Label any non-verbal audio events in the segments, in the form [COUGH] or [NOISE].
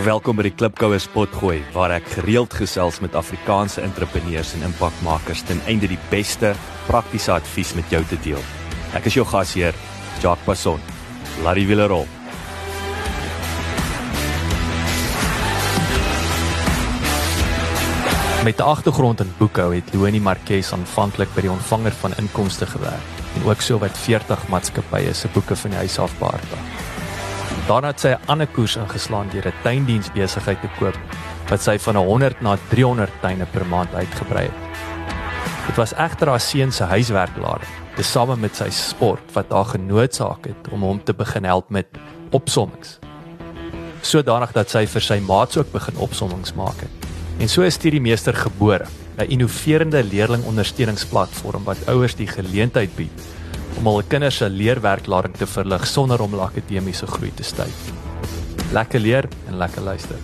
Welkom by die Klipkouer Spotgooi waar ek gereeld gesels met Afrikaanse entrepreneurs en impakmakers ten einde die beste praktiese advies met jou te deel. Ek is jou gasheer, Jacques Passon. Laat die wiele rol. Met 'n agtergrond in boekhou het Louanie Marquez aanvanklik by die ontvanger van inkomste gewerk en ook so wat 40 maatskappye se boeke van die huis af behartig. Daarna het sy 'n ander koers ingeslaan deur 'n tuindiensbesigheid te koop wat sy van 100 na 300 tuine per maand uitgebrei het. Dit was egter haar seun se huiswerklaar, tesame met sy sport wat haar genootsaak het om hom te begin help met opsommings. Sodanig dat sy vir sy maats ook begin opsommings maak het. En so is hierdie meester gebore, 'n innoverende leerlingondersteuningsplatform wat ouers die geleentheid bied om hul kinders se leerwerklaring te verlig sonder om akademiese groei te stuit. Lekker leer en lekker luister.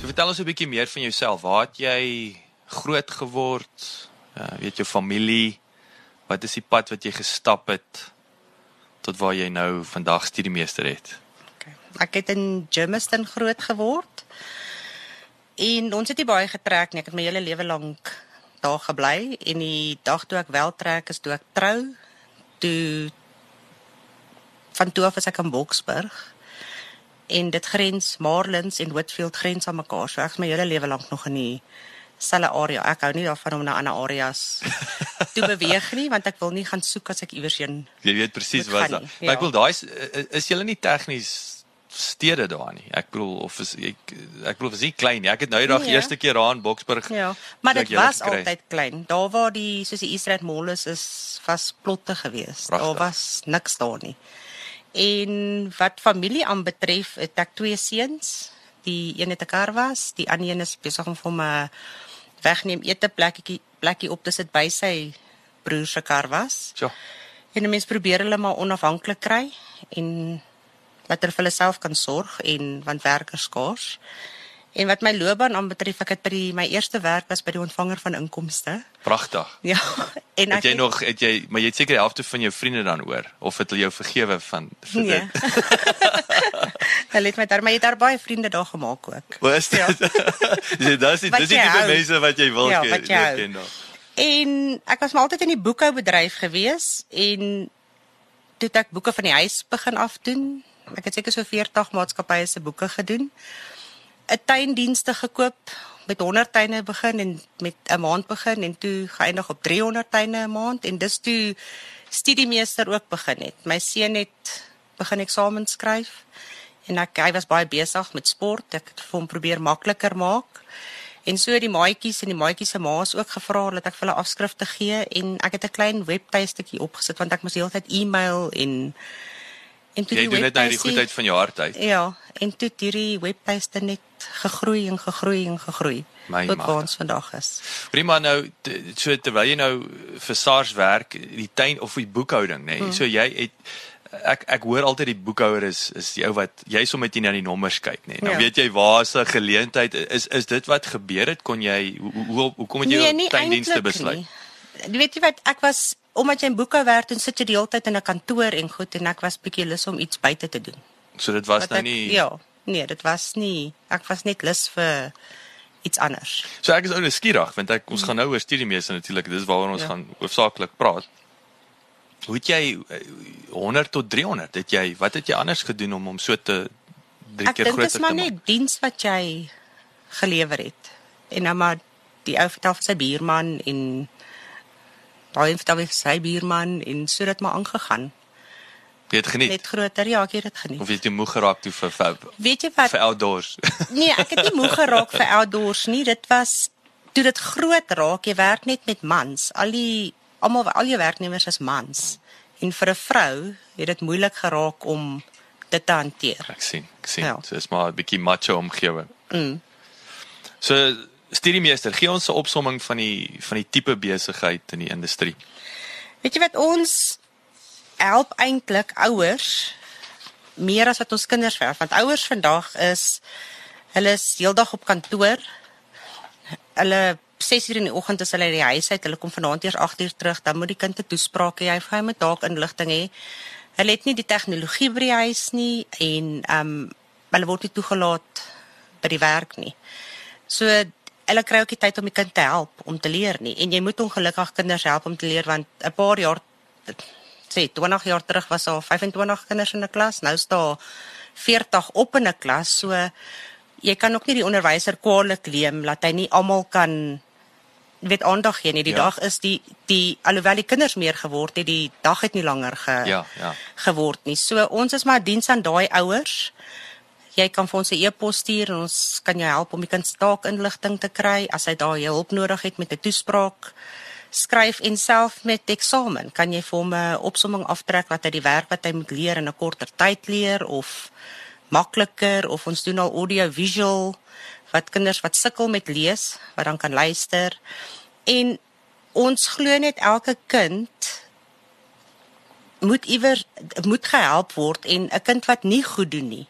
So vertel ons 'n bietjie meer van jouself. Waar het jy groot geword? Uh, weet jou familie? Wat is die pad wat jy gestap het tot waar jy nou vandag studiemeester het? Okay. Ek het in Germiston groot geword. En ons het nie baie getrek nie. Ek het my hele lewe lank daar gebly en die dag toe ek wel trek is toe ek trou. Toe van toe af is ek in Boksburg. En dit grens Marlins en Whitfield grens aan mekaar. So ek is my hele lewe lank nog in die selfe area. Ek hou nie daarvan om na ander areas [LAUGHS] te beweeg nie want ek wil nie gaan soek as ek iewers heen. Jy weet presies wat Maar ek ja. wil daai is, is julle nie tegnies stede daar nie. Ek bedoel of is ek ek bedoel is nie klein nie. Ek het nou eendag Nee. eerste keer daar in Boksburg. Ja, maar dit was altyd klein. Daar waar die soos die Israel Mall is, is was plotte geweest. Daar Pragtig. was niks daar nie. En wat familie aanbetref, het ek twee seuns. Die een het 'n kar was, die ander een is besig om vir my wegneem ete plekkie plekkie op te sit by sy broer se kar was. So. En 'n mens probeer hulle maar onafhanklik kry en dat hulle vir hulle self kan sorg en want werk is skaars. En wat my loopbaan aanbetref, ek het by die my eerste werk was by die ontvanger van inkomste. Pragtig. [LAUGHS] Ja. En Het jy nog het jy maar jy het seker die helfte van jou vriende dan oor of het hulle jou vergewe van vir Nee. dit? [LAUGHS] Hulle het my daar maar jy het daar baie vriende daar gemaak ook. Wat is dit? Ja. [LAUGHS] dis die dis die jy tipe mense wat jy wil Ja, ken- wat jy ken daar. En ek was maar altyd in die boekhoubedryf gewees en toe het ek boeke van die huis begin afdoen. Ek het seker so 40 maatskappye se boeke gedoen. 'n Tuindienste gekoop met 100 tuine begin en met 'n maand begin en toe geëindig op 300 tuine 'n maand en dis toe studiemeester ook begin het. My seun het begin eksamen skryf en ek hy was baie besig met sport. Ek het vir hom probeer makliker maak. En so die maatjies en die maatjies se ma's ook gevra dat ek vir hulle afskrifte gee en ek het 'n klein webtuistetjie opgesit want ek moes die hele tyd e-mail en en toe Jy doen dit nou die goedheid van jou hart uit. Ja, en toe het hierdie webtuiste net gegroei en gegroei en gegroei My tot waar ons vandag is. Prima nou so terwyl jy nou vir SARS werk, die tuin of die boekhouding, nê. Nee, Hmm. So jy het ek ek hoor altyd die boekhouer is is die ou wat jy sommer net na die nommers kyk, nê. Nee. Nou Ja. weet jy waar is 'n geleentheid is is dit wat gebeur het kon jy hoe hoe, hoe kom dit jy Nee, nie tuindienste besluit? nie. Weet jy wat, ek was omdat jy in boeke werk en sit jy die hele tyd in 'n kantoor en goed en ek was bietjie lus om iets buite te doen. So dit was Wat nou ek- nie Ja, nee, dit was nie. Ek was net lus vir iets anders. So ek is ou nuuskierig want ek ons gaan nou oor studiemeester natuurlik. Dis waaroor ons Ja. gaan hoofsaaklik praat. Hoe het jy eh, 100 tot 300 het jy wat het jy anders gedoen om hom so te drie Ek keer dink dit groter is maar te net maak? diens wat jy gelewer het. En nou maar die ou vertel van sy buurman en daai vertel van sy buurman en so dit maar aangegaan. Jy het geniet Net groter, ja, ek het dit geniet. of jy jy moeg geraak toe vir vir, Weet jy wat? vir outdoors. [LAUGHS] Nee, ek het nie moeg geraak vir outdoors nie. Dit was toe dit groot raak, jy werk net met mans. Al die almal al jou werknemers is mans. En vir 'n vrou het dit moeilik geraak om dit te hanteer. ek sien, ek sien. Ja. So is maar 'n bietjie macho omgewing. Mm. So studiemeester, gee ons 'n opsomming van die van die tipe besigheid in die industrie. Weet jy wat ons help eintlik ouers meer as wat ons kinders help want ouers vandag is hulle is heeldag op kantoor. Hulle 6 uur in die oggend is hulle uit die huis uit. Hulle kom vanaand eers 8 uur terug. Dan moet die kind 'n toespraak hê. Hy vra hy moet dalk inligting hê. Hulle het nie die tegnologie by die huis nie en ehm um, hulle word nie toegelaat by die werk nie. So hulle kry ook nie tyd om die kind te help om te leer nie en jy moet ongelukkig kinders help om te leer want 'n paar jaar sê 20 jaar terug was daar 25 kinders in 'n klas, nou is daar 40 op in 'n klas. So jy kan ook nie die onderwyser kwaliek neem dat hy nie almal kan weet aandag gee nie. Die ja. dag is die die alhoewel die kinders meer geword het, die dag het nie langer ge Ja, ja. geword nie. So ons is maar diens aan daai ouers. Jy kan vir ons 'n e-pos stuur en ons kan jou help om die kind se taakinligting te kry. As hy daar hulp nodig het met 'n toespraak skryf en self met eksamen kan jy vir hom 'n opsomming aftrek wat hy die werk wat hy moet leer in 'n korter tyd leer of makliker of ons doen al audio visual wat kinders wat sukkel met lees wat dan kan luister. En ons glo net elke kind moet iewers moet gehelp word en 'n kind wat nie goed doen nie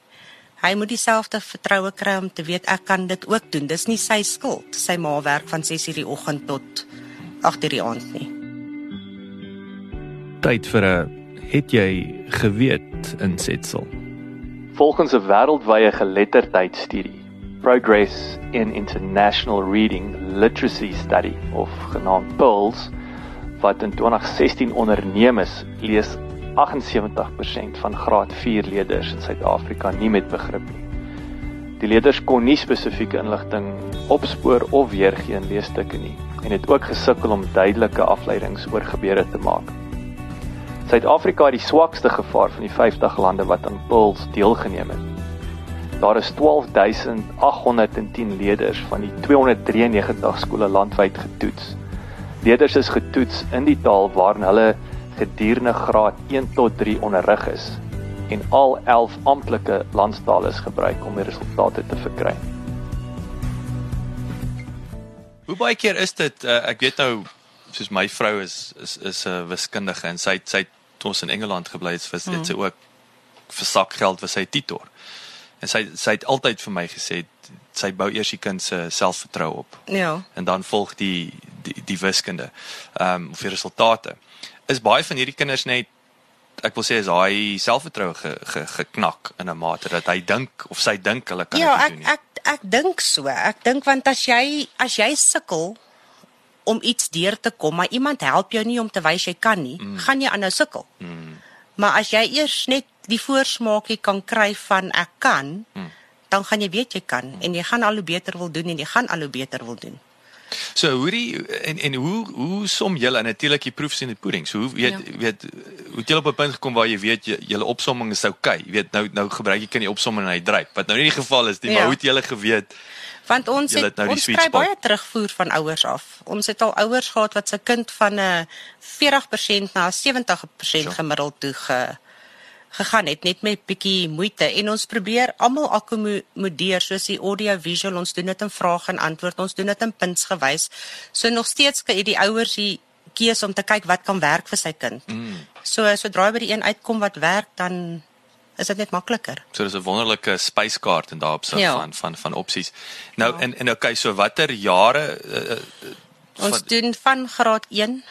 hy moet dieselfde vertroue kry om te weet ek kan dit ook doen dis nie sy skuld sy ma werk van 6:00 die oggend tot agter die aand nie. Tyd vir 'n het jy geweet insetsel. Volgens 'n wêreldwye geletterdheidstudie, Progress in International Reading Literacy Study of genaamd PIRLS, wat in 2016 onderneem is, lees 78% van graad 4 leerders in Suid-Afrika nie met begrip nie. Die leerders kon nie spesifieke inligting opspoor of weergee in leesstukke nie en het ook gesukkel om duidelike afleidings oor gebeure te maak. Suid-Afrika het die swakste gevaar van die 50 lande wat aan PILS deelgeneem het. Daar is 12810 leerders van die 293 skole landwyd getoets. Leerders is getoets in die taal waarin hulle gedurende graad 1 tot 3 onderrig is en al 11 amptelike landstale is gebruik om die resultate te verkry. Hoe baie keer is dit uh, ek weet nou soos my vrou is is is 'n uh, wiskundige en sy sy het ons in Engeland gebly het vir mm. sy ook vir sakgeld vir sy tutor. En sy sy het altyd vir my gesê sy bou eers die kind se selfvertroue op. Ja. En dan volg die die, die wiskunde. Ehm um, vir resultate. Is baie van hierdie kinders net ek wil sê is hy selfvertroue ge, ge, geknak in 'n mate dat hy dink of sy dink hulle kan ja, dit doen. Ja, ek ek ek dink so. Ek dink want as jy as jy sukkel om iets deur te kom, maar iemand help jou nie om te wys jy kan nie, mm. gaan jy aanhou sukkel. Mm. Maar as jy eers net die voorsmaakie kan kry van ek kan, mm. dan gaan jy weet jy kan mm. en jy gaan al hoe beter wil doen en jy gaan al hoe beter wil doen. So hoe die en en hoe hoe som julle natuurlik die proefs in die pudding. So hoe weet ja. weet hoe jy op 'n punt gekom waar jy weet jy julle opsomming is oukei. Okay. Jy weet nou nou gebruik jy kan die opsomming en hy dryp. Wat nou nie die geval is nie, ja. maar hoe het julle geweet? Want ons het, het nou ons kry baie terugvoer van ouers af. Ons het al ouers gehad wat se kind van 'n 40% na 70% so. gemiddeld toe ge gegaan het net met bietjie moeite en ons probeer almal akkommodeer soos die audio visual ons doen dit in vrae en antwoord. Ons doen dit in punts gewys. So nog steeds kan die ouers die keuse om te kyk wat kan werk vir sy kind. Mm. so sodra by die een uitkom wat werk dan is dit net makliker so dis 'n wonderlike spyskaart en daarop sit ja. van van van opsies. Nou ja. en en okay so watter jare uh, ons van, doen van graad 1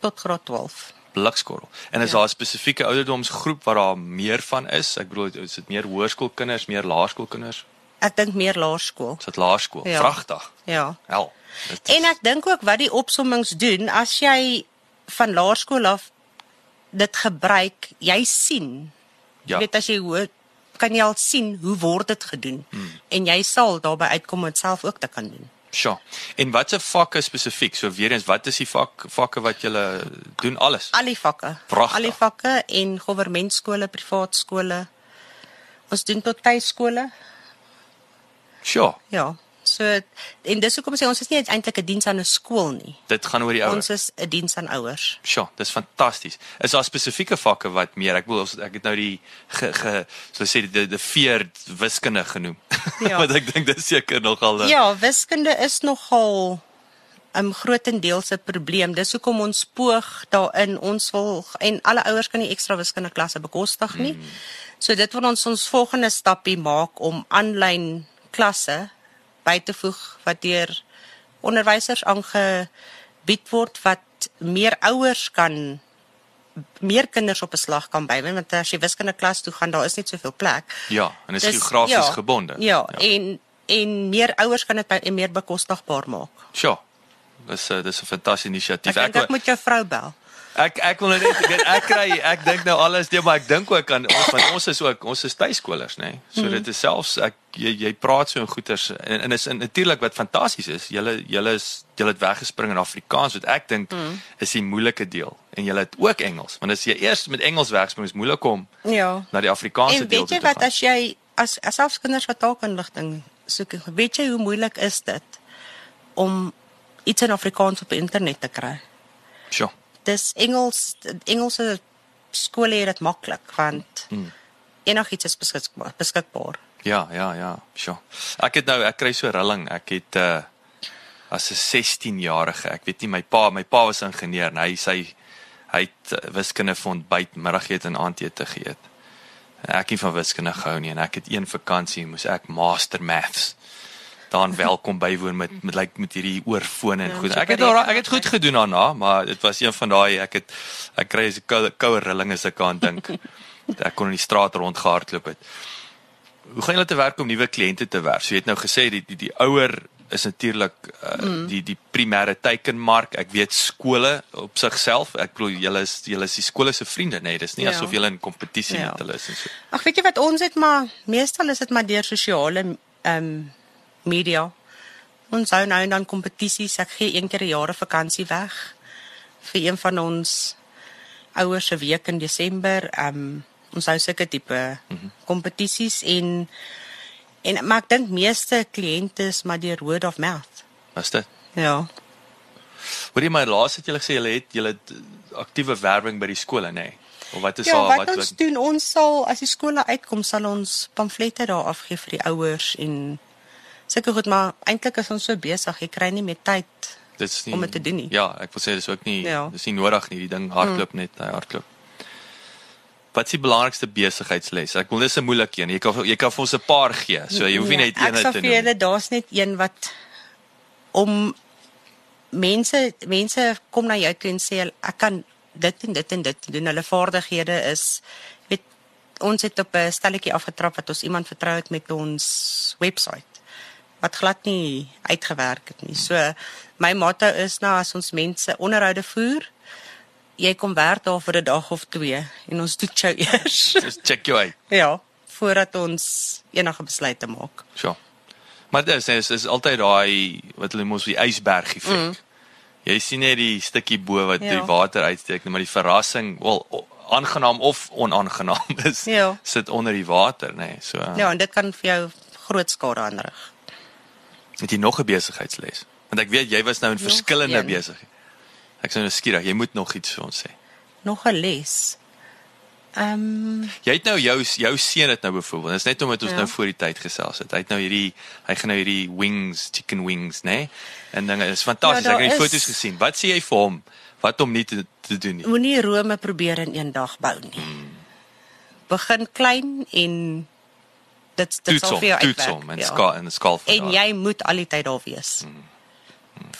tot graad 12 blikskorrel. En is ja. daar 'n spesifieke ouderdomsgroep wat daar meer van is? Ek bedoel is dit meer hoërskoolkinders, meer laerskoolkinders? Ek dink meer laerskool. Is dit laerskool? Ja. Vragtig. Ja. Hel. Is... En ek dink ook wat die opsommings doen as jy van laerskool af dit gebruik, jy sien. Ja. Jy weet as jy hoor kan jy al sien hoe word dit gedoen hmm. en jy sal daarbey uitkom om dit self ook te kan doen. Sjoe. En watse vakke spesifiek? So weer eens, wat is die vak vakke wat jy doen alles? Al die vakke. Prachtig. Al die vakke en governmentskole, privaat skole. Ons doen tot tuiskole. Sjoe. Ja. So en dis hoekom sê ons is nie eintlik 'n diens aan 'n skool nie. Dit gaan oor die ouers. Ons is 'n diens aan ouers. Sjoe, dis fantasties. Is daar spesifieke vakke wat meer? Ek bedoel ek het nou die ge, ge so sê die die veer wiskunde genoem. Ja. [LAUGHS] Want ek dink dit is seker nogal 'n Ja, wiskunde is nogal 'n grootendeels 'n probleem. Dis hoekom ons poog daarin ons wil en alle ouers kan nie ekstra wiskunde klasse bekostig nie. Hmm. So dit wil ons ons volgende stappie maak om aanlyn klasse by te voeg wat deur onderwysers aangebied word wat meer ouers kan meer kinders op 'n slag kan bywoon want as jy wiskunde klas toe gaan, daar is net soveel plek. Ja, en is geografies ja, gebonde. Ja, ja, en en meer ouers kan dit by- en meer bekostigbaar maak. Sjoe. Dis 'n dis 'n fantastiese inisiatief. Ek dink ek moet jou vrou bel. Ek ek wil nou net ek weet ek kry ek dink nou alles deur maar ek dink ook aan ons want ons is ook ons is tuiskolers nê. So Mhm. dit is selfs ek jy jy praat so in goeters en en is natuurlik wat fantasties is. Julle julle is julle het weggespring in Afrikaans wat ek dink Mhm. is die moeilike deel en julle het ook Engels want as jy eers met Engels wegspring is moeilik om Ja. na die Afrikaanse En deel weet toe jy te wat gaan. as jy as as selfs kinders wat taakinligting soek, weet jy hoe moeilik is dit om iets in Afrikaans op die internet te kry? Sjoe. Dis Engels Engelse skole het dit maklik want Mm. enigiets is beskikbaar beskikbaar. Ja, ja, ja, sure. Ek het nou ek kry so rilling. Ek het uh as 'n 16-jarige, ek weet nie my pa, my pa was ingenieur en hy sy hy het uh, wiskunde vir ontbyt, middagete en aandete geëet. Ek het nie van wiskunde gehou nie en ek het een vakansie moes ek master maths dan welkom bywoon met met like met hierdie oorfone en Ja, goed. Ek het al ek het goed gedoen daarna, maar dit was een van daai ek het ek kry so koue koue rilling as ek aan dink. [LAUGHS] ek kon in die straat rondgehardloop het. Hoe gaan julle te werk om nuwe kliënte te werf? So jy het nou gesê die die, die ouer is natuurlik uh, mm. die die primêre teikenmark. Ek weet skole op sigself. Ek bedoel julle is julle is die skole se vriende, nee, dis nie Ja. asof julle in kompetisie Ja. met hulle is en so. Ag weet jy wat ons het maar meestal is dit maar deur sosiale ehm um, media. Ons hou nou en dan kompetisies. Ek gee een keer 'n jaar 'n vakansie weg vir een van ons ouers se week in Desember. Ehm um, ons hou sulke tipe kompetisies en en maar ek dink meeste kliënte is maar deur word of mouth. Was dit? Ja. Hoor jy my laas het julle gesê julle het julle het, uh, aktiewe werbing by die skole, nê? Nee? Of wat is Ja, daar wat, wat ons doen, ons sal as die skole uitkom, sal ons pamflette daar afgee vir die ouers en sulke goed, maar eintlik is ons so besig, jy kry nie meer tyd. dit is nie om dit te doen nie. Ja, ek wil sê dis ook nie Ja. dis nie nodig nie. Die ding hardloop mm. net, hy hardloop. Wat is die belangrikste besigheidsles? Ek wil dis 'n moeilike een. Jy kan jy kan vir ons 'n paar gee. So jy hoef nie net een Ek sal te vir noem. julle daar's net een wat om mense mense kom na jou toe en sê ek kan dit en dit en dit doen. Hulle vaardighede is weet ons het op 'n stelletjie afgetrap wat ons iemand vertrou het met ons webwerf wat glad nie uitgewerk het nie. So my motto is nou as ons mense onderhoude voer, jy kom werk daar vir 'n dag of twee en ons doen jou [LAUGHS] eers. Just check jou uit. ja, voordat ons enige besluite maak. So. Maar dis is is altyd daai wat hulle mos die ysberg effek. Mm. Jy sien net die stukkie bo wat Ja. die water uitsteek, maar die verrassing, wel aangenaam of onaangenaam is Ja. sit onder die water, nê. Nee. So Ja, en dit kan vir jou groot skade aanrig. Het jy nog 'n besigheidsles? Want ek weet jy was nou in Nog verskillende besighede. Ek sou nou skieurig, jy moet nog iets vir ons sê. Nog 'n les. Ehm um, Jy het nou jou jou seun het nou byvoorbeeld. Dit is net omdat ons Ja. nou voor die tyd gesels het. Hy het nou hierdie hy gaan nou hierdie wings, chicken wings, né? Nee? En dinge is fantasties. Ja, ek het die is- foto's gesien. Wat sê jy vir hom? Wat om nie te, te doen nie. moenie Rome probeer in een dag bou nie. Hmm. Begin klein en dit dit sal vir jou uitwerk. hom en skaal en skaal van En daar. jy moet al die tyd daar wees.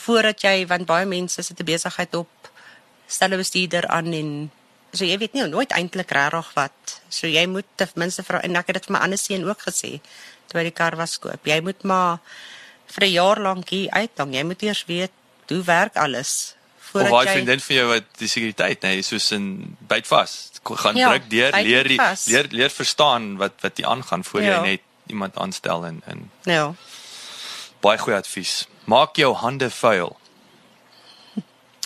Voordat jy want baie mense sit 'n besigheid op stel 'n bestuurder aan en so jy weet nie nooit eintlik regtig wat. So jy moet ten minste vra en ek het dit vir my ander seun ook gesê toe hy die kar was koop. Jy moet maar vir 'n jaar lank hier uitlang. Jy moet eers weet hoe werk alles Of voordat daai jy vriendin vir jou wat die sekuriteit, nê, nee, soos in byt vas. Gaan Ja, druk deur, leer die, vas. leer leer verstaan wat wat die aangaan voor Ja. jy net iemand aanstel en en Ja. baie goeie advies. Maak jou hande vuil.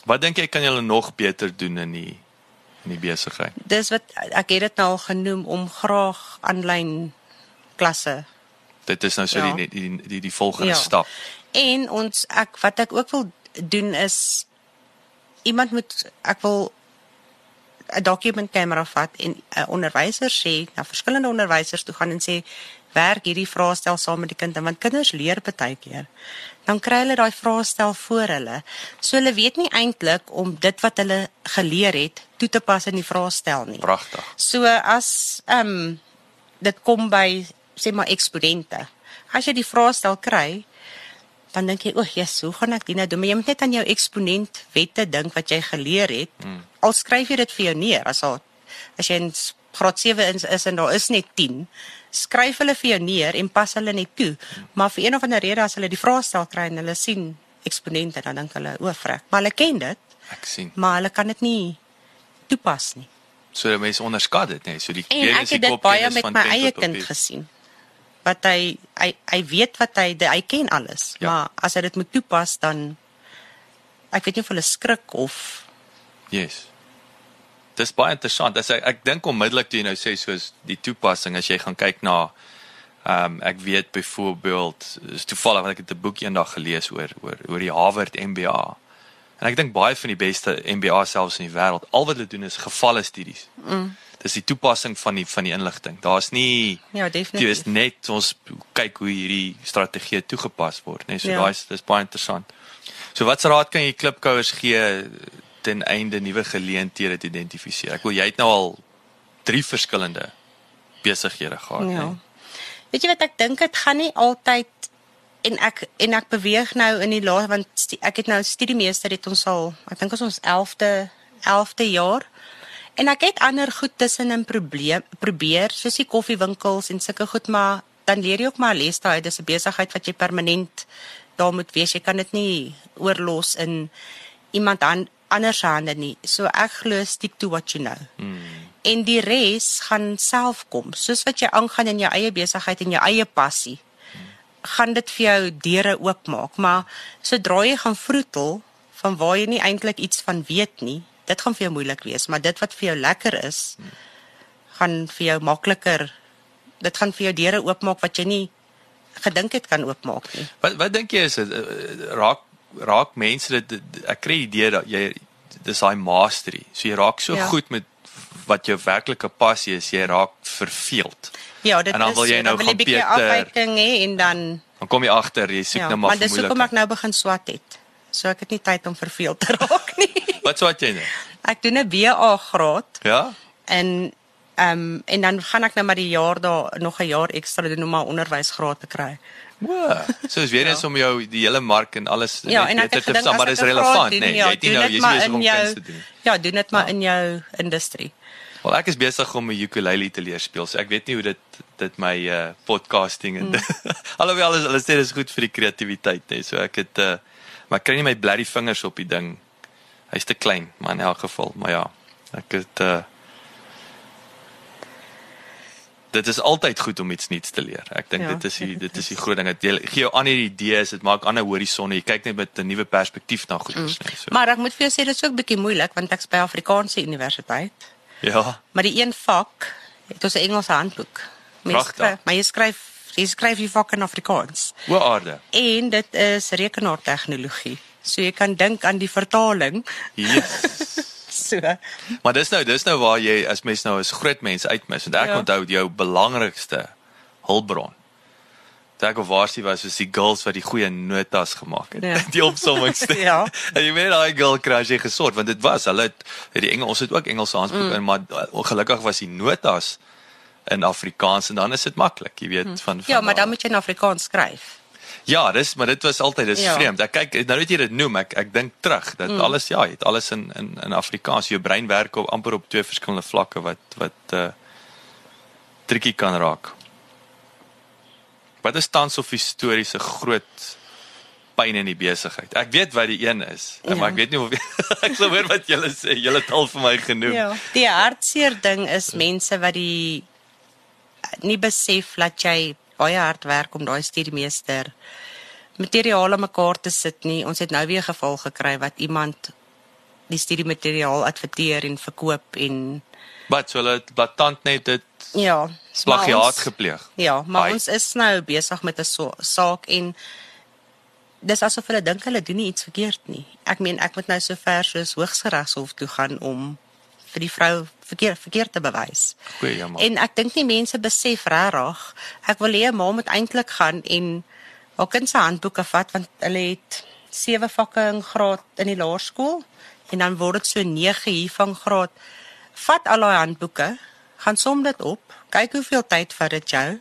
Wat dink jy kan jy nog beter doen in die in die besigheid? Dis wat ek het dit nou al genoem om graag aanlyn klasse Dit is nou so Ja. die, die die die die volgende Ja. stap. En ons ek wat ek ook wil doen is iemand moet ek wil 'n document kamera vat en 'n onderwyser sê na verskillende onderwysers toe gaan en sê werk hierdie vraestel saam met die kind en want kinders leer baie keer. Dan kry hulle daai vraestel voor hulle. So hulle weet nie eintlik om dit wat hulle geleer het toe te pas in die vraestel nie. Pragtig. So as ehm um, dit kom by sê maar eksponente. As jy die vraestel kry, dan dink jy, "O, Jesus, hoe gaan ek dit nou doen?" Maar jy moet net aan jou eksponent wette dink wat jy geleer het. Mm. Al skryf jy dit vir jou neer, as al as jy in graad 7 is, is en daar is net 10, skryf hulle vir jou neer en pas hulle net toe. Mm. Maar vir een of ander rede as hulle die vraestel kry en hulle sien eksponente dan dink hulle, "O, vrek." Maar hulle ken dit. Ek sien. Maar hulle kan dit nie toepas nie. So mense onderskat dit, nê? So die En ek het dit baie met my eie kind gesien wat hy hy hy weet wat hy hy ken alles, ja. maar as hy dit moet toepas dan ek weet nie of hulle skrik of Yes. Dis baie interessant. As ek ek dink onmiddellik toe jy nou sê soos die toepassing as jy gaan kyk na ehm um, ek weet byvoorbeeld is toevallig want ek het 'n boek eendag gelees oor oor oor die Harvard MBA. En ek dink baie van die beste MBA selfs in die wêreld, al wat hulle doen is gevalle studies. Mm dis die toepassing van die van die inligting. Daar's nie Ja, definitief. Dit is net ons kyk hoe hierdie strategie toegepas word, né? Nee, so Ja. daai is dis baie interessant. So watse raad kan jy klipkouers gee ten einde nuwe geleenthede te identifiseer? Ek wil jy het nou al drie verskillende besighede gehad, Ja. né? Weet jy wat ek dink dit gaan nie altyd en ek en ek beweeg nou in die laaste want ek het nou studiemeester het ons al ek dink ons ons 11de 11de jaar en ek het ander goed tussenin probleem probeer soos die koffiewinkels en sulke goed maar dan leer jy ook maar les daai dis 'n besigheid wat jy permanent daar moet wees. Jy kan dit nie oorlos in iemand an, anders se hande nie. So ek glo stick to what you know. En die res gaan self kom. Soos wat jy aangaan in jou eie besigheid en jou eie passie gaan dit vir jou deure oopmaak. Maar sodra jy gaan vroetel van waar jy nie eintlik iets van weet nie dit gaan vir jou moeilik wees maar dit wat vir jou lekker is gaan vir jou makliker dit gaan vir jou deure oopmaak wat jy nie gedink het kan oopmaak nie Wat wat dink jy is dit eh, raak raak mense dit ek kry die idee dat jy dis daai mastery. So jy raak so Ja. goed met wat jou werklike passie is, jy raak verveeld. ja dit En dan is wil jy nou gaan 'n bietjie beter- afwyking hê en dan Dan kom jy agter, jy soek ja, nou maar maar dis hoekom vermoedelik. ek nou begin swat het so ek het nie tyd om verveeld te [LAUGHS] raak nie Wat swat jy nou? Ek doen 'n BA graad Ja? en ehm um, en dan gaan ek nou maar die jaar daar nog 'n jaar ekstra doen om my onderwysgraad te kry. Wow. So is weer eens om jou die hele mark en alles Ja, net en ek het gedink verstaan, as maar dis relevant, doen, nee. ja, Jy het nie nou jy's besig in om jou- kuns te doen. Ja, doen dit maar in jou industrie. Wel ek is besig om 'n ukulele te leer speel. So ek weet nie hoe dit dit my uh podcasting en Hmm. [LAUGHS] alhoewel alles alles sê dis goed vir die kreatiwiteit, hè. So ek het uh maar ek kry nie my bloody vingers op die ding. Hy's te klein, maar in elk geval, maar ja. Ek het uh Dit is altyd goed om iets nuuts te leer. Ek dink Ja, dit is die dit is die groot ding. Dit gee jou ander idees, dit maak ander horisonne. Jy kyk net met 'n nuwe perspektief na goed, mm. nee. So Maar ek moet vir jou sê dit is ook bietjie moeilik want ek's by Afrikaanse universiteit. ja. Maar die een vak het ons 'n Engelse handboek. Pragtig. skryf, maar jy skryf jy skryf die vak in Afrikaans. Hoe aarde. En dit is rekenaartegnologie. So jy kan dink aan die vertaling. Yes. [LAUGHS] So Maar dis nou dis nou waar jy as mens nou as groot mense uitmis want ek ja. Onthou jou belangrikste hulpbron. Dit ek of waarsie was was die girls wat die goeie notas gemaak het. Ja. [LAUGHS] Die opsommings. [LAUGHS] Ja. En jy weet daai girl as jy gesort want dit was hulle het het die Engels ons het ook Engelse handboeke mm. maar uh, ongelukkig was die notas in Afrikaans en dan is dit maklik, jy weet van, van ja, maar dan moet jy in Afrikaans skryf. Ja, dis maar dit was altyd dis ja. Vreemd. Ek kyk nou dat jy dit noem, ek ek dink terug dat mm. alles ja, jy het alles in in in Afrikaans. Jou brein werk op amper op twee verskillende vlakke wat wat uh tricky kan raak. Wat is tans of historiese groot pyn in die besigheid? Ek weet wat die een is, ja. maar ek weet nie of [LAUGHS] ek sou hoor wat julle sê. Julle het al vir my genoem. Ja. Die hartseer ding is mense wat die nie besef dat jy baie hard werk om daai studiemeester materiaal aan mekaar te sit nie. Ons het nou weer geval gekry wat iemand die studiemateriaal adverteer en verkoop en Wat so hulle het blaatant net dit ja, plagiaat ons- gepleeg. Ja, maar Ai. ons is nou besig met 'n so, saak en dis asof hulle dink hulle doen nie iets verkeerd nie. Ek meen ek moet nou so ver soos Hooggeregshof toe gaan om vir die vrou verkeerd verkeerd te bewys. Goeie jammer. En ek dink nie mense besef regtig. Ek wil hê 'n ma moet eintlik gaan en haar kind se handboeke vat want hulle het sewe vakke in graad in die laerskool en dan word dit so 9 hier van graad. Vat al daai handboeke, gaan som dit op, kyk hoeveel tyd vat dit jou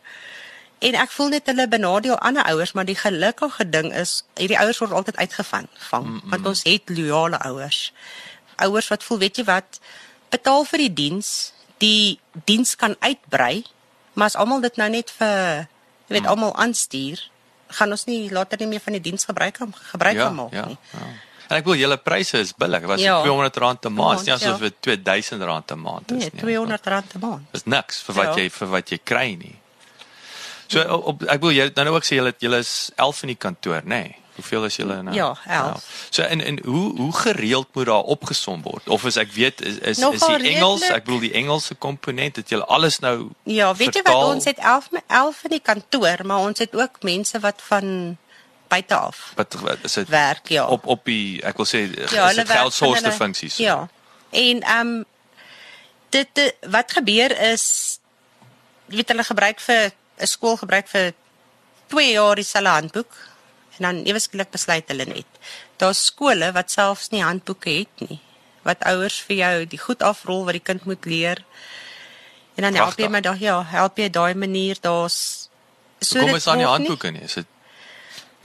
En ek voel net hulle benadeel ander ouers, maar die gelukkige ding is hierdie ouers word altyd uitgevang, vang, mm -mm. want ons het loyale ouers. Ouers wat voel, weet jy wat, betaal vir die diens, die diens kan uitbrei, maar as almal dit nou net vir jy weet almal aanstuur, gaan ons nie later nie meer van die diens gebruik kan gebruik Ja, kan maak ja, nie. ja. En ek wil julle pryse is billik. Was Ja. R200 'n maand, nie asof ja. dit R2000 'n maand is Nee, nie. R200 'n maand. Dis niks vir wat Ja. jy vir wat jy kry nie. So op ek wil jy dan nou ook sê julle julle is 11 in die kantoor, nê? Nee. Hoeveel is julle nou? Ja, 11. So en en hoe hoe gereeld moet daar opgesom word? Of is ek weet is is, is Nogal die Engels, redelik. ek bedoel die Engelse komponent, het julle alles nou Ja, weet jy wat vertaal? ons het 11 me- 11 in die kantoor, maar ons het ook mense wat van buite af wat, is dit werk, ja. op op die ek wil sê is ja, geldsource funksies. Ja. En ehm um, dit, dit wat gebeur is weet hulle gebruik vir 'n skool gebruik vir 2 jaar dieselfde handboek en dan ewe skielik besluit hulle net. Daar's skole wat selfs nie handboeke het nie. Wat ouers vir jou die goed afrol wat die kind moet leer. En dan help jy maar daai ja, help jy daai manier daar's so Kom is daar nie word handboeke nie. Is dit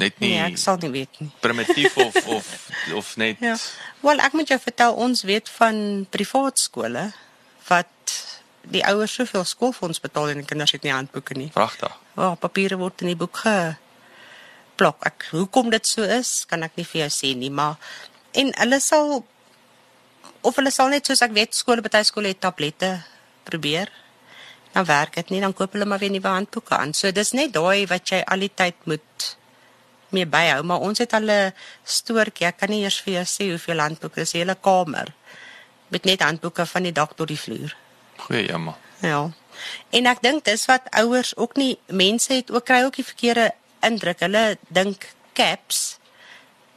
net nie Nee, ek sal nie weet nie. primitief of of of net Ja. Wel, ek moet jou vertel ons weet van privaat skole wat die ouers soveel skoolfonds betaal en die kinders het nie handboeke nie. pragtig. Ja, oh, papiere word in die boek geplak. Ek hoekom dit so is, kan ek nie vir jou sê nie, maar en hulle sal of hulle sal net soos ek weet skole baie skole het tablette probeer. Dan werk dit nie, dan koop hulle maar weer nuwe handboeke aan. So dis net daai wat jy al die tyd moet mee byhou, maar ons het al 'n stoortjie. Ek kan nie eers vir jou sê hoeveel handboeke, dis 'n hele kamer met net handboeke van die dak tot die vloer. Goeie jammer. Ja. En ek dink dis wat ouers ook nie mense het ook kry ook die verkeerde indruk. Hulle dink CAPS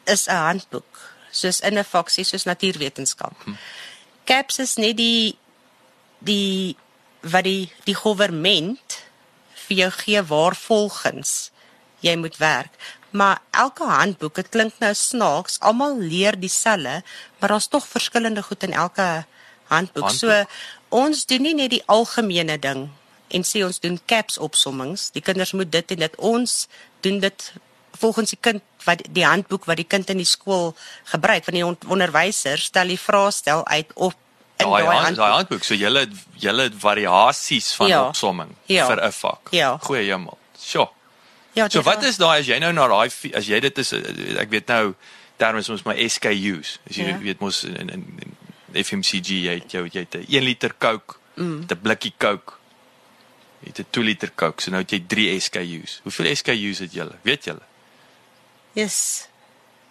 is 'n handboek, soos in 'n faksie soos natuurwetenskap. CAPS is net die die wat die die regering vir jou gee waar volgens jy moet werk. Maar elke handboek, dit klink nou snaaks, almal leer dieselfde, maar daar's tog verskillende goed in elke handboek. So Handboek. ons doen nie net die algemene ding en sê ons doen caps opsommings. Die kinders moet dit en dit. Ons doen dit volgens die kind wat die handboek wat die kind in die skool gebruik van die on- onderwyser stel die vraestel uit op in Daai hand, handboek. daai handboek, so julle julle variasies van Ja. opsomming Ja. vir 'n vak. Ja. Goeie hemel. Sjoe. Ja, So wat is daai as jy nou na daai as jy dit is ek weet nou terme is ons my SKUs. As jy Ja. weet mos in, in, in FMCG jy het jou jy het 'n 1 liter Coke, mm. 'n blikkie Coke. Jy het 'n 2 liter Coke, so nou het jy 3 SKUs. Hoeveel SKUs het julle? Weet julle? Yes.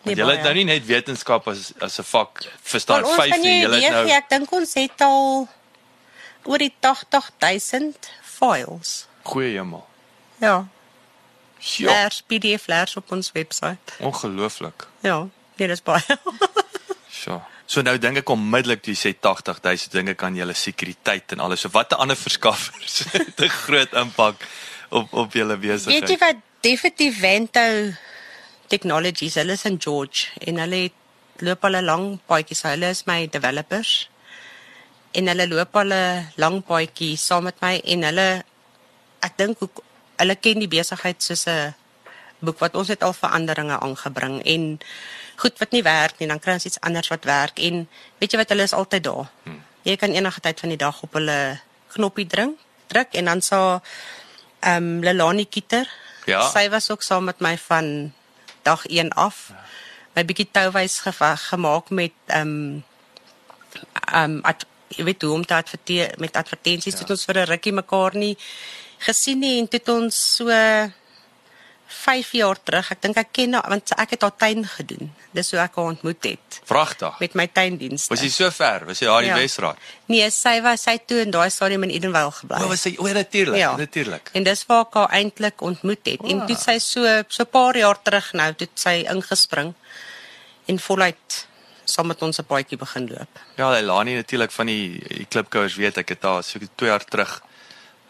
Nee, julle het nou nie net wetenskap as as 'n vak verstaan Wel, ons 5 kan nie, julle het nou. Ek dink ons het al oor die 80000 files. goeie hemel. Ja, Sjoe, leers PDF leers op ons webwerf. ongelooflik. Ja, nee, dis baie. [LAUGHS] Sjoe. So nou dink ek onmiddellik jy sê 80000 dinge kan julle sekuriteit en alles. So watter ander verskaffers [LAUGHS] het 'n groot impak op op julle besigheid? weet jy wat definitief Vento Technologies, hulle is in George en hulle het loop al 'n lang paadjie. Hulle is my developers. En hulle loop al 'n lang paadjie saam met my en hulle ek dink hoe hulle ken die besigheid soos 'n boek wat ons het al veranderinge aangebring en goed wat nie werk nie, dan kry ons iets anders wat werk en weet jy wat hulle is altyd daar. Hmm. Jy kan enige tyd van die dag op hulle knoppie druk, druk en dan sal ehm um, Lelani Kieter. Ja. Sy was ook saam met my van dag 1 af. My bietjie touwys gemaak met ehm um, ehm um, ad, jy weet hoe om te adverteer met advertensies ja. het ons vir 'n rukkie mekaar nie gesien nie en toe het ons so 5 jaar terug, ek dink ek ken haar want ek het haar tuin gedoen. Dis hoe ek haar ontmoet het Vragtig. met my tuindienste. Was jy so ver? Was jy daar in Ja. Wesraad? Nee, sy was sy toe in daai stadium in Edenvale gebly. O, was jy o, natuurlik, Ja. natuurlik. En dis waar ek haar eintlik ontmoet het. En toe sy so so 'n paar jaar terug nou, toe sy ingespring en voluit saam met ons 'n paadjie begin loop. Ja, Lelani natuurlik van die, die klipkouers weet ek het daar so 2 jaar terug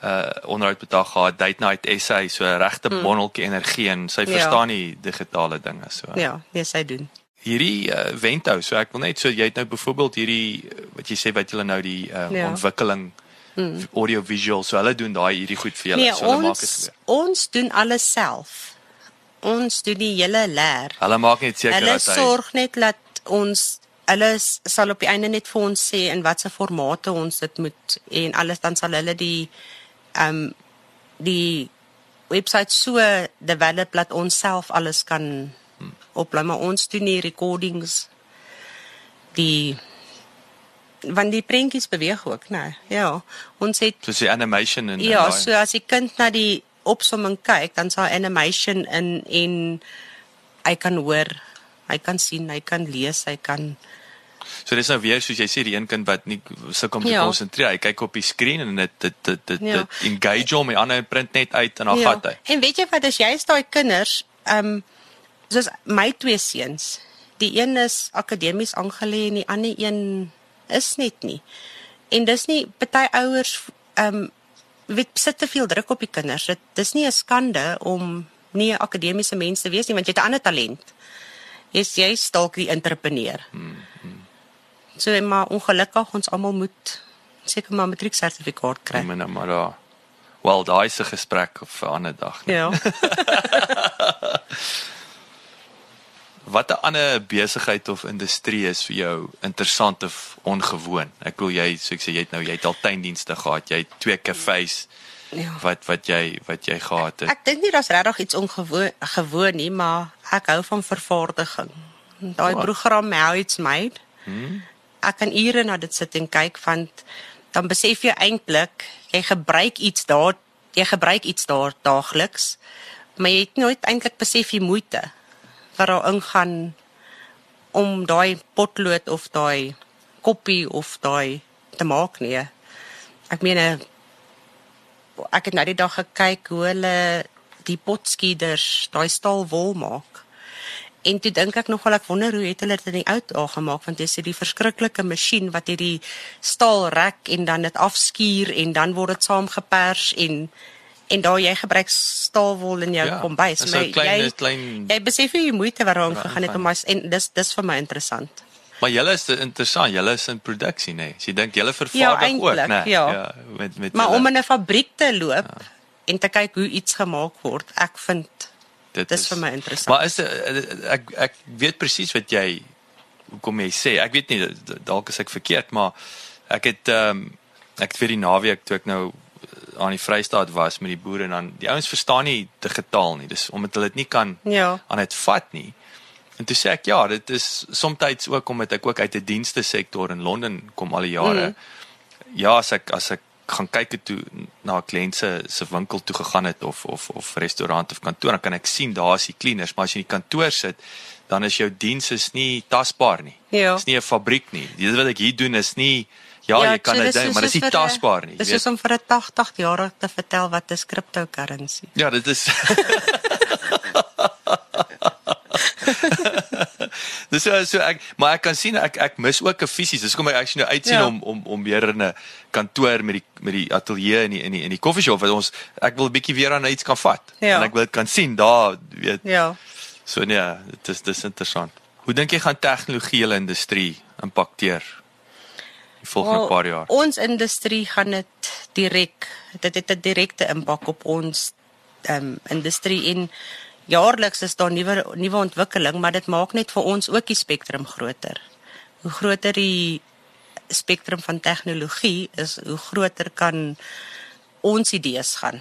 uh onderhoud haar gehad, Date Night SA, so regte mm. bonneltjie energie en sy Ja. verstaan die digitale dinge so. Ja, nee, sy doen. Hierdie uh, Vento, so ek wil net so jy het nou byvoorbeeld hierdie wat jy sê wat julle nou die uh, Ja. ontwikkeling mm. audio visual. So hulle doen daai hierdie goed vir julle. Nee, so hulle maak ons dit gebeur. ons doen alles self. Ons doen die hele leer. Hulle maak net seker Hulle dat hy sorg net dat ons hulle s- sal op die einde net vir ons sê in watter formate ons dit moet en alles dan sal hulle die ehm um, die webwerf so develop dat ons self alles kan oplaai maar ons doen die recordings die want die prentjies beweeg ook nê ja ons het soos die animation en Ja, en so as die kind na die opsomming kyk, dan sal animation in en hy kan hoor, hy kan sien, hy kan lees, hy kan So dis nou weer soos jy sê die een kind wat nie sukkel om te Ja. konsentreer. Hy kyk op die skerm en dit dit dit dit, Ja. dit engage hom, die ander print net uit en dan Ja. gat hy. En weet jy wat as jy is daai kinders, ehm um, soos my twee seuns, die een is akademies aangelê en die ander een is net nie. En dis nie party ouers ehm um, weet sit te veel druk op die kinders. Dit dis nie 'n skande om nie 'n akademiese mens te wees nie want jy het 'n ander talent. Jy's jy's dalk die entrepreneur. Mm, mm. So maar ongelukkig ons almal moet seker maar matrieksertifikaat kry. Ek meen nou maar daar. Wel, daai 'n gesprek vir 'n ander dag. Ja. [LAUGHS] Watter ander besigheid of industrie is vir jou interessant of ongewoon? Ek wil jy, so ek sê jy het nou jy het al tuindienste gehad, jy het twee kafees Ja. wat wat jy wat jy gehad het. Ek dink nie daar's regtig iets ongewoon gewoon nie, maar ek hou van vervaardiging. Daai Wat? program How It's Made. Hmm? Ek kan ure na dit sit en kyk want dan besef jy eintlik jy gebruik iets daar, jy gebruik iets daar daagliks, maar jy het nooit eintlik besef die moeite wat daar ingaan om daai potlood of daai koppie of daai te maak nie. Ek meen ek het nou die dag gekyk hoe hulle die potskieders, daai staal wol maak. En toe dink ek nogal ek wonder hoe het hulle dit in die ou dae gemaak want dis die verskriklike masjien wat hierdie staal rek en dan dit afskuur en dan word dit saamgepers en en daar jy gebruik staalwol in jou Ja, kombuis 'n klein- jy, klein- jy besef nie die moeite wat daarin Ja, gegaan het om as en dis dis vir my interessant. Maar julle is te- interessant, julle is in produksie nê. Nee. So jy dink julle Ja, vervaardig ook nê. ja. met met Maar julle. om in 'n fabriek te loop ja. en te kyk hoe iets gemaak word, ek vind Dit Dis vir my interessant. Maar is eh, ek ek weet presies wat jy hoekom jy sê. Ek weet nie dalk is ek verkeerd, maar ek het ehm um, ek het vir die naweek toe ek nou eh, aan die Vrystaat was met die boere en dan die ouens verstaan nie digitaal nie. Dis omdat hulle dit nie kan Ja. aan dit vat nie. En toe sê ek ja, dit is soms ook omdat ek ook uit 'n dienste sektor in Londen kom al die jare. Mm. Ja, as ek as ek gaan kyk het toe na 'n kliënt se se winkel toe gegaan het of of of restaurant of kantoor, dan kan ek sien daar is die cleaners, maar as jy in die kantoor sit, dan is jou diens is nie tasbaar nie. Ja. Dis nie 'n fabriek nie. Dit wat ek hier doen is nie ja, jy kan so dit dis doen, maar soos dis nie 'n- tasbaar nie. Dis jy weet. soos om vir 'n 80-jarige te vertel wat is cryptocurrency. Ja, dit is [LAUGHS] Dis so, so ek maar ek kan sien ek ek mis ook 'n fisies. Dis kom ek actually nou uitsien Ja. om om om weer in 'n kantoor met die met die ateljee in die in die in die koffieshop wat ons ek wil 'n bietjie weer aan iets kan vat. Ja. En ek wil dit kan sien daar weet. Ja. So nee, dit is dis interessant. Hoe dink jy gaan tegnologie hele industrie impakteer die volgende Wel, paar jaar? Ons industrie gaan dit direk dit het 'n direkte impak op ons ehm um, industrie en jaarliks is daar nuwe nuwe ontwikkeling, maar dit maak net vir ons ook die spektrum groter. Hoe groter die spektrum van tegnologie is, hoe groter kan ons idees gaan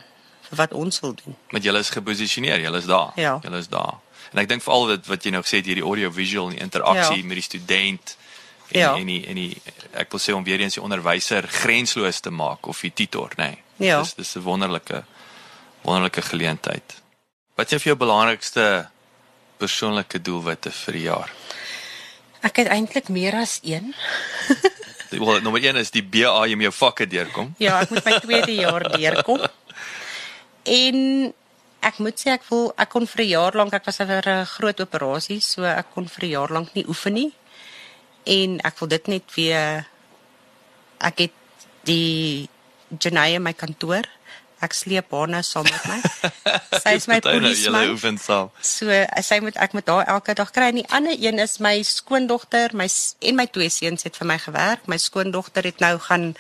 vir wat ons wil doen. met julle is geposisioneer, julle is daar. Ja. Julle is daar. En ek dink veral dit wat jy nou gesê het hierdie audio visual en die interaksie Ja. met die student en Ja. en die en die ek wil sê om weer eens die onderwyser grensloos te maak of die tutor, nê. Nee. Ja. Dis dis 'n wonderlike wonderlike geleentheid. Wat is jou belangrikste persoonlike doelwitte vir die jaar? Ek het eintlik meer as een. [LAUGHS] Wel, nommer 1 is die BA jy met jou vakke deurkom. Ja, ek moet my tweede jaar deurkom. En ek moet sê ek voel ek kon vir 'n jaar lank ek was vir 'n groot operasie, so ek kon vir 'n jaar lank nie oefen nie. En ek wil dit net weer ek het die Janaya my kantoor. Ek sleep haar nou saam met my. [LAUGHS] Sy is my nou, Julle polisieman. oefen saam. So sy moet ek met haar elke dag kry. En die ander een is my skoondogter, my en my twee seuns het vir my gewerk. My skoondogter het nou gaan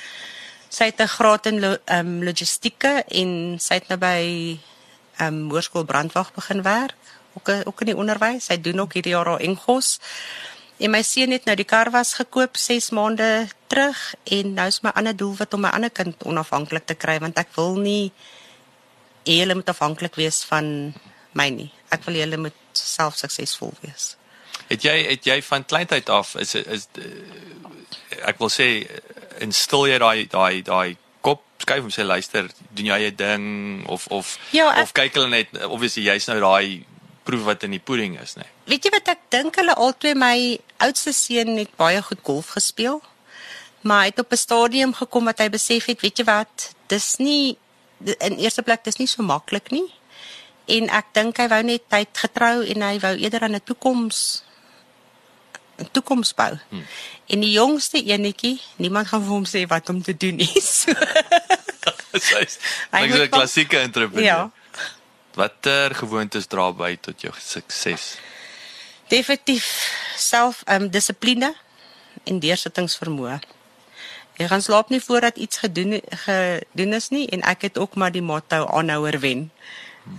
Sy het 'n graad in lo, um, logistieke en sy het nou by um Hoërskool Brandwag begin werk, ook ook in die onderwys. Sy doen ook hierdie jaar haar Engels. En my seun het nou die kar was gekoop 6 maande terug en nou is my ander doel wat om my ander kind onafhanklik te kry want ek wil nie hulle moet afhanklik wees van my nie. Ek wil hulle moet self suksesvol wees. Het jy het jy van kleintyd af is is ek wil sê instil jy daai daai daai kop skuif om sê luister, doen jy eie ding of of Ja, ek- of kyk hulle net obviously jy's nou daai proef wat in die pudding is, nê. Weet jy wat ek dink hulle albei my oudste seun het baie goed golf gespeel. Maar hy het op 'n stadium gekom wat hy besef het, weet jy wat, dis nie in eerste plek dis nie so maklik nie. En ek dink hy wou net tyd getrou en hy wou eerder aan 'n toekoms 'n toekoms bou. Hmm. En die jongste enetjie, niemand gaan vir hom sê wat om te doen nie. [LAUGHS] So, Sy's like moet 'n klassieke entrepreneur. ja. Watter gewoontes dra by tot jou sukses? Definitief self um dissipline en deursettingsvermoë. Jy gaan slaap nie voordat iets gedoen gedoen is nie en ek het ook maar die motto aanhouer wen.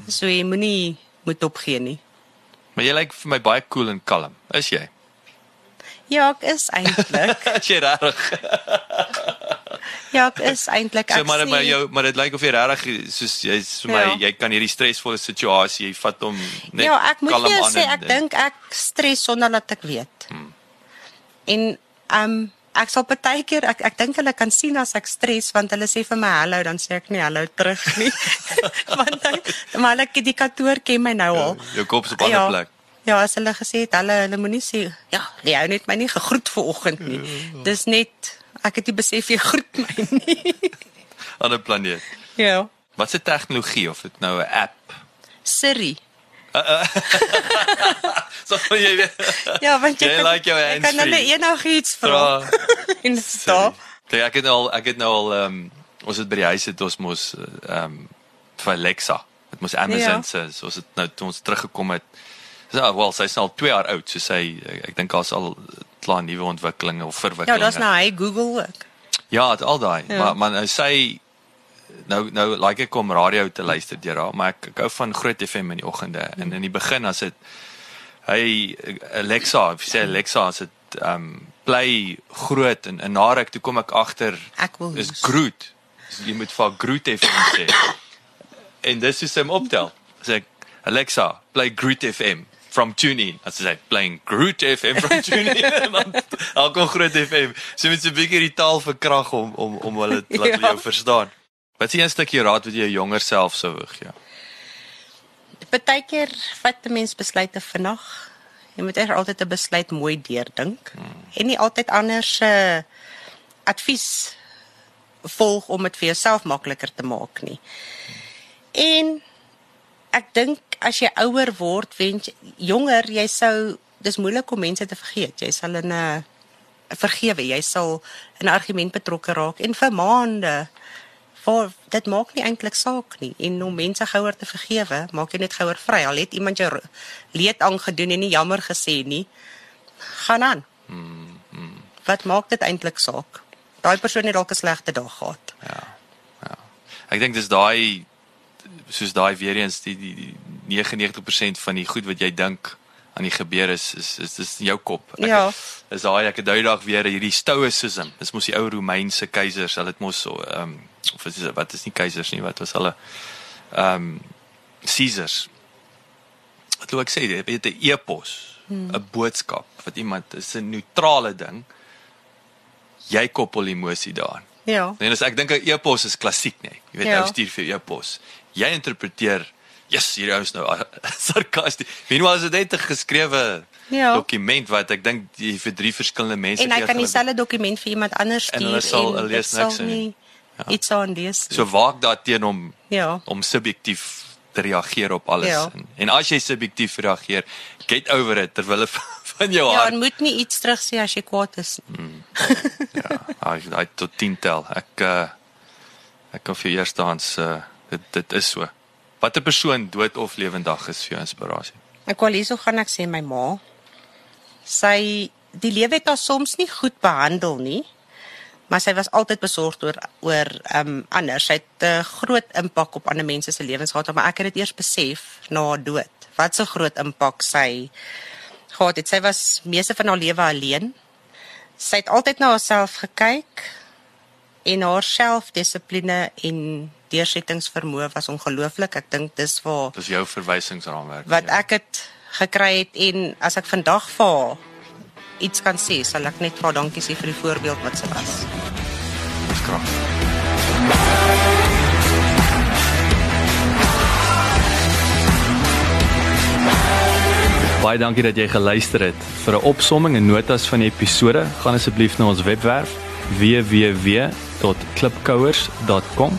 So jy moenie moet opgee nie. Maar jy lyk vir my baie cool en kalm. Is jy? Ja, ek is eintlik. [LAUGHS] As jy regtig. Ja, ek is eintlik So ek maar sien- maar jou maar dit lyk of jy regtig soos jy's vir my Ja. jy kan hierdie stresvolle situasie, jy vat hom net Ja, ek moet jou sê ek dink ek stres sonder dat ek weet. Hmm. En um ek sal baie keer ek ek dink hulle kan sien as ek stres want hulle sê vir my hallo dan sê ek nie hallo terug nie. [LAUGHS] [LAUGHS] want dan maar ek die kantoor ken my nou al. jou kop is op 'n ander ja, plek. Ja, as hulle gesê het hulle hulle moenie sê ja, jy hou net my nie gegroet vanoggend nie. Dis net ek het nie besef jy groet my nie. [LAUGHS] Ander planeet. ja. Wat se tegnologie of dit nou 'n app? Siri. [LAUGHS] So jy weet. Ja, want jy Jy kan, like jou jy kan hulle hands-free. enigiets vra. Vra. [LAUGHS] en sta. Kyk, ek het nou al ek het nou al ehm um, ons het by die huis het ons mos ehm um, vir Alexa. Dit mos Amazon Ja. se so ons het nou toe ons teruggekom het. Ja, wel, sy's nou al 2 jaar oud, so sy ek, ek dink daar's al klaar nuwe ontwikkelinge of Ja, verwikkelinge. daar's nou hy Google ook. Ja, al daai. Ja. Maar maar nou sy nou nou like ek om radio te luister deur haar, maar ek, ek hou van Groot FM in die oggende. En in die begin as dit hy Alexa, sê Alexa as dit um play groot en en na ruk toe kom ek agter Ek wil is. Groot. So jy moet vir Groot FM sê. [COUGHS] en dis is hom optel. Sê ek Alexa, play Groot FM from TuneIn. As jy sê playing Groot FM from TuneIn. En [LAUGHS] [LAUGHS] dan dan kom Groot FM. So met so 'n bietjie die taal verkrag om om om hulle laat [LAUGHS] Ja. jou verstaan. Wat is 'n stukkie raad wat jy jou jonger self sou wou gee? Partykeer vat 'n mens besluite vinnig. Jy moet eers altyd 'n besluit mooi deurdink hmm. en nie altyd anders se uh, advies volg om dit vir jouself makliker te maak nie. En ek dink as jy ouer word, wens jonger, jy sou dis moeilik om mense te vergeet. Jy sal in 'n vergewe, jy sal in 'n argument betrokke raak en vir maande voor dit maak nie eintlik saak nie en om mense gouer te vergewe, maak jy net gouer vry. Al het iemand jou leed aangedoen en nie jammer gesê nie, gaan aan. Mm, mm. Wat maak dit eintlik saak? Daai persoon het dalk 'n slegte dag gehad. Ek dink dis daai soos daai weer eens die die, die 99% van die goed wat jy dink aan die gebeur is is is dis in jou kop. Ek, Ja. Is daai ek het duidelik weer hierdie stoicism. Dis mos die ou Romeinse keisers, hulle het mos so ehm um, of is wat is nie keisers nie, wat was hulle ehm um, Caesars. Wat wil ek sê, jy weet 'n epos, 'n hmm. boodskap wat iemand is 'n neutrale ding. Jy koppel emosie daaraan. Ja. Nee, dus ek dink 'n e-pos is klassiek, nê. Nee. Jy weet, Ja. ou stuur vir jou e-pos. Jy interpreteer, "Yes, hierdie ou is nou [LAUGHS] sarkasties." Meanwhile is dit net 'n geskrewe Ja. dokument wat ek dink die vir drie verskillende mense En hy kan dieselfde dokument vir iemand anders En stuur hulle sal- dit lees niks nie. nie iets aan lees. So waak daarteen om Ja. om subjektief te reageer op alles. Ja. En, en as jy subjektief reageer, get over it terwyl [LAUGHS] van jou Ja, hart en moet nie iets terug sê as jy kwaad is nie. Ja, hy hy tot 10 tel. Ek uh ek kan vir eerstehands uh dit dit is so. Watter persoon dood of lewendig is vir jou inspirasie? Ek wil hierso gaan ek sê my ma. Sy die lewe het haar soms nie goed behandel nie. maar sy was altyd besorgd oor oor ehm um, ander. Sy het 'n uh, groot impak op ander mense se lewens gehad, maar ek het dit eers besef na haar dood. Wat so groot impak sy gehad het. Sy was meeste van haar lewe alleen. Sy het altyd na haarself gekyk en haar selfdissipline en deursettingsvermoë was ongelooflik. Ek dink dis waar Dis jou verwysingsraamwerk. wat ja. ek het gekry het en as ek vandag vir haar iets kan sê, sal ek net vir haar dankie sê vir die voorbeeld wat sy was. Dis krag. Baie dankie dat jy geluister het. Vir 'n opsomming en notas van die episode, gaan asseblief na ons webwerf www.klipkouers.com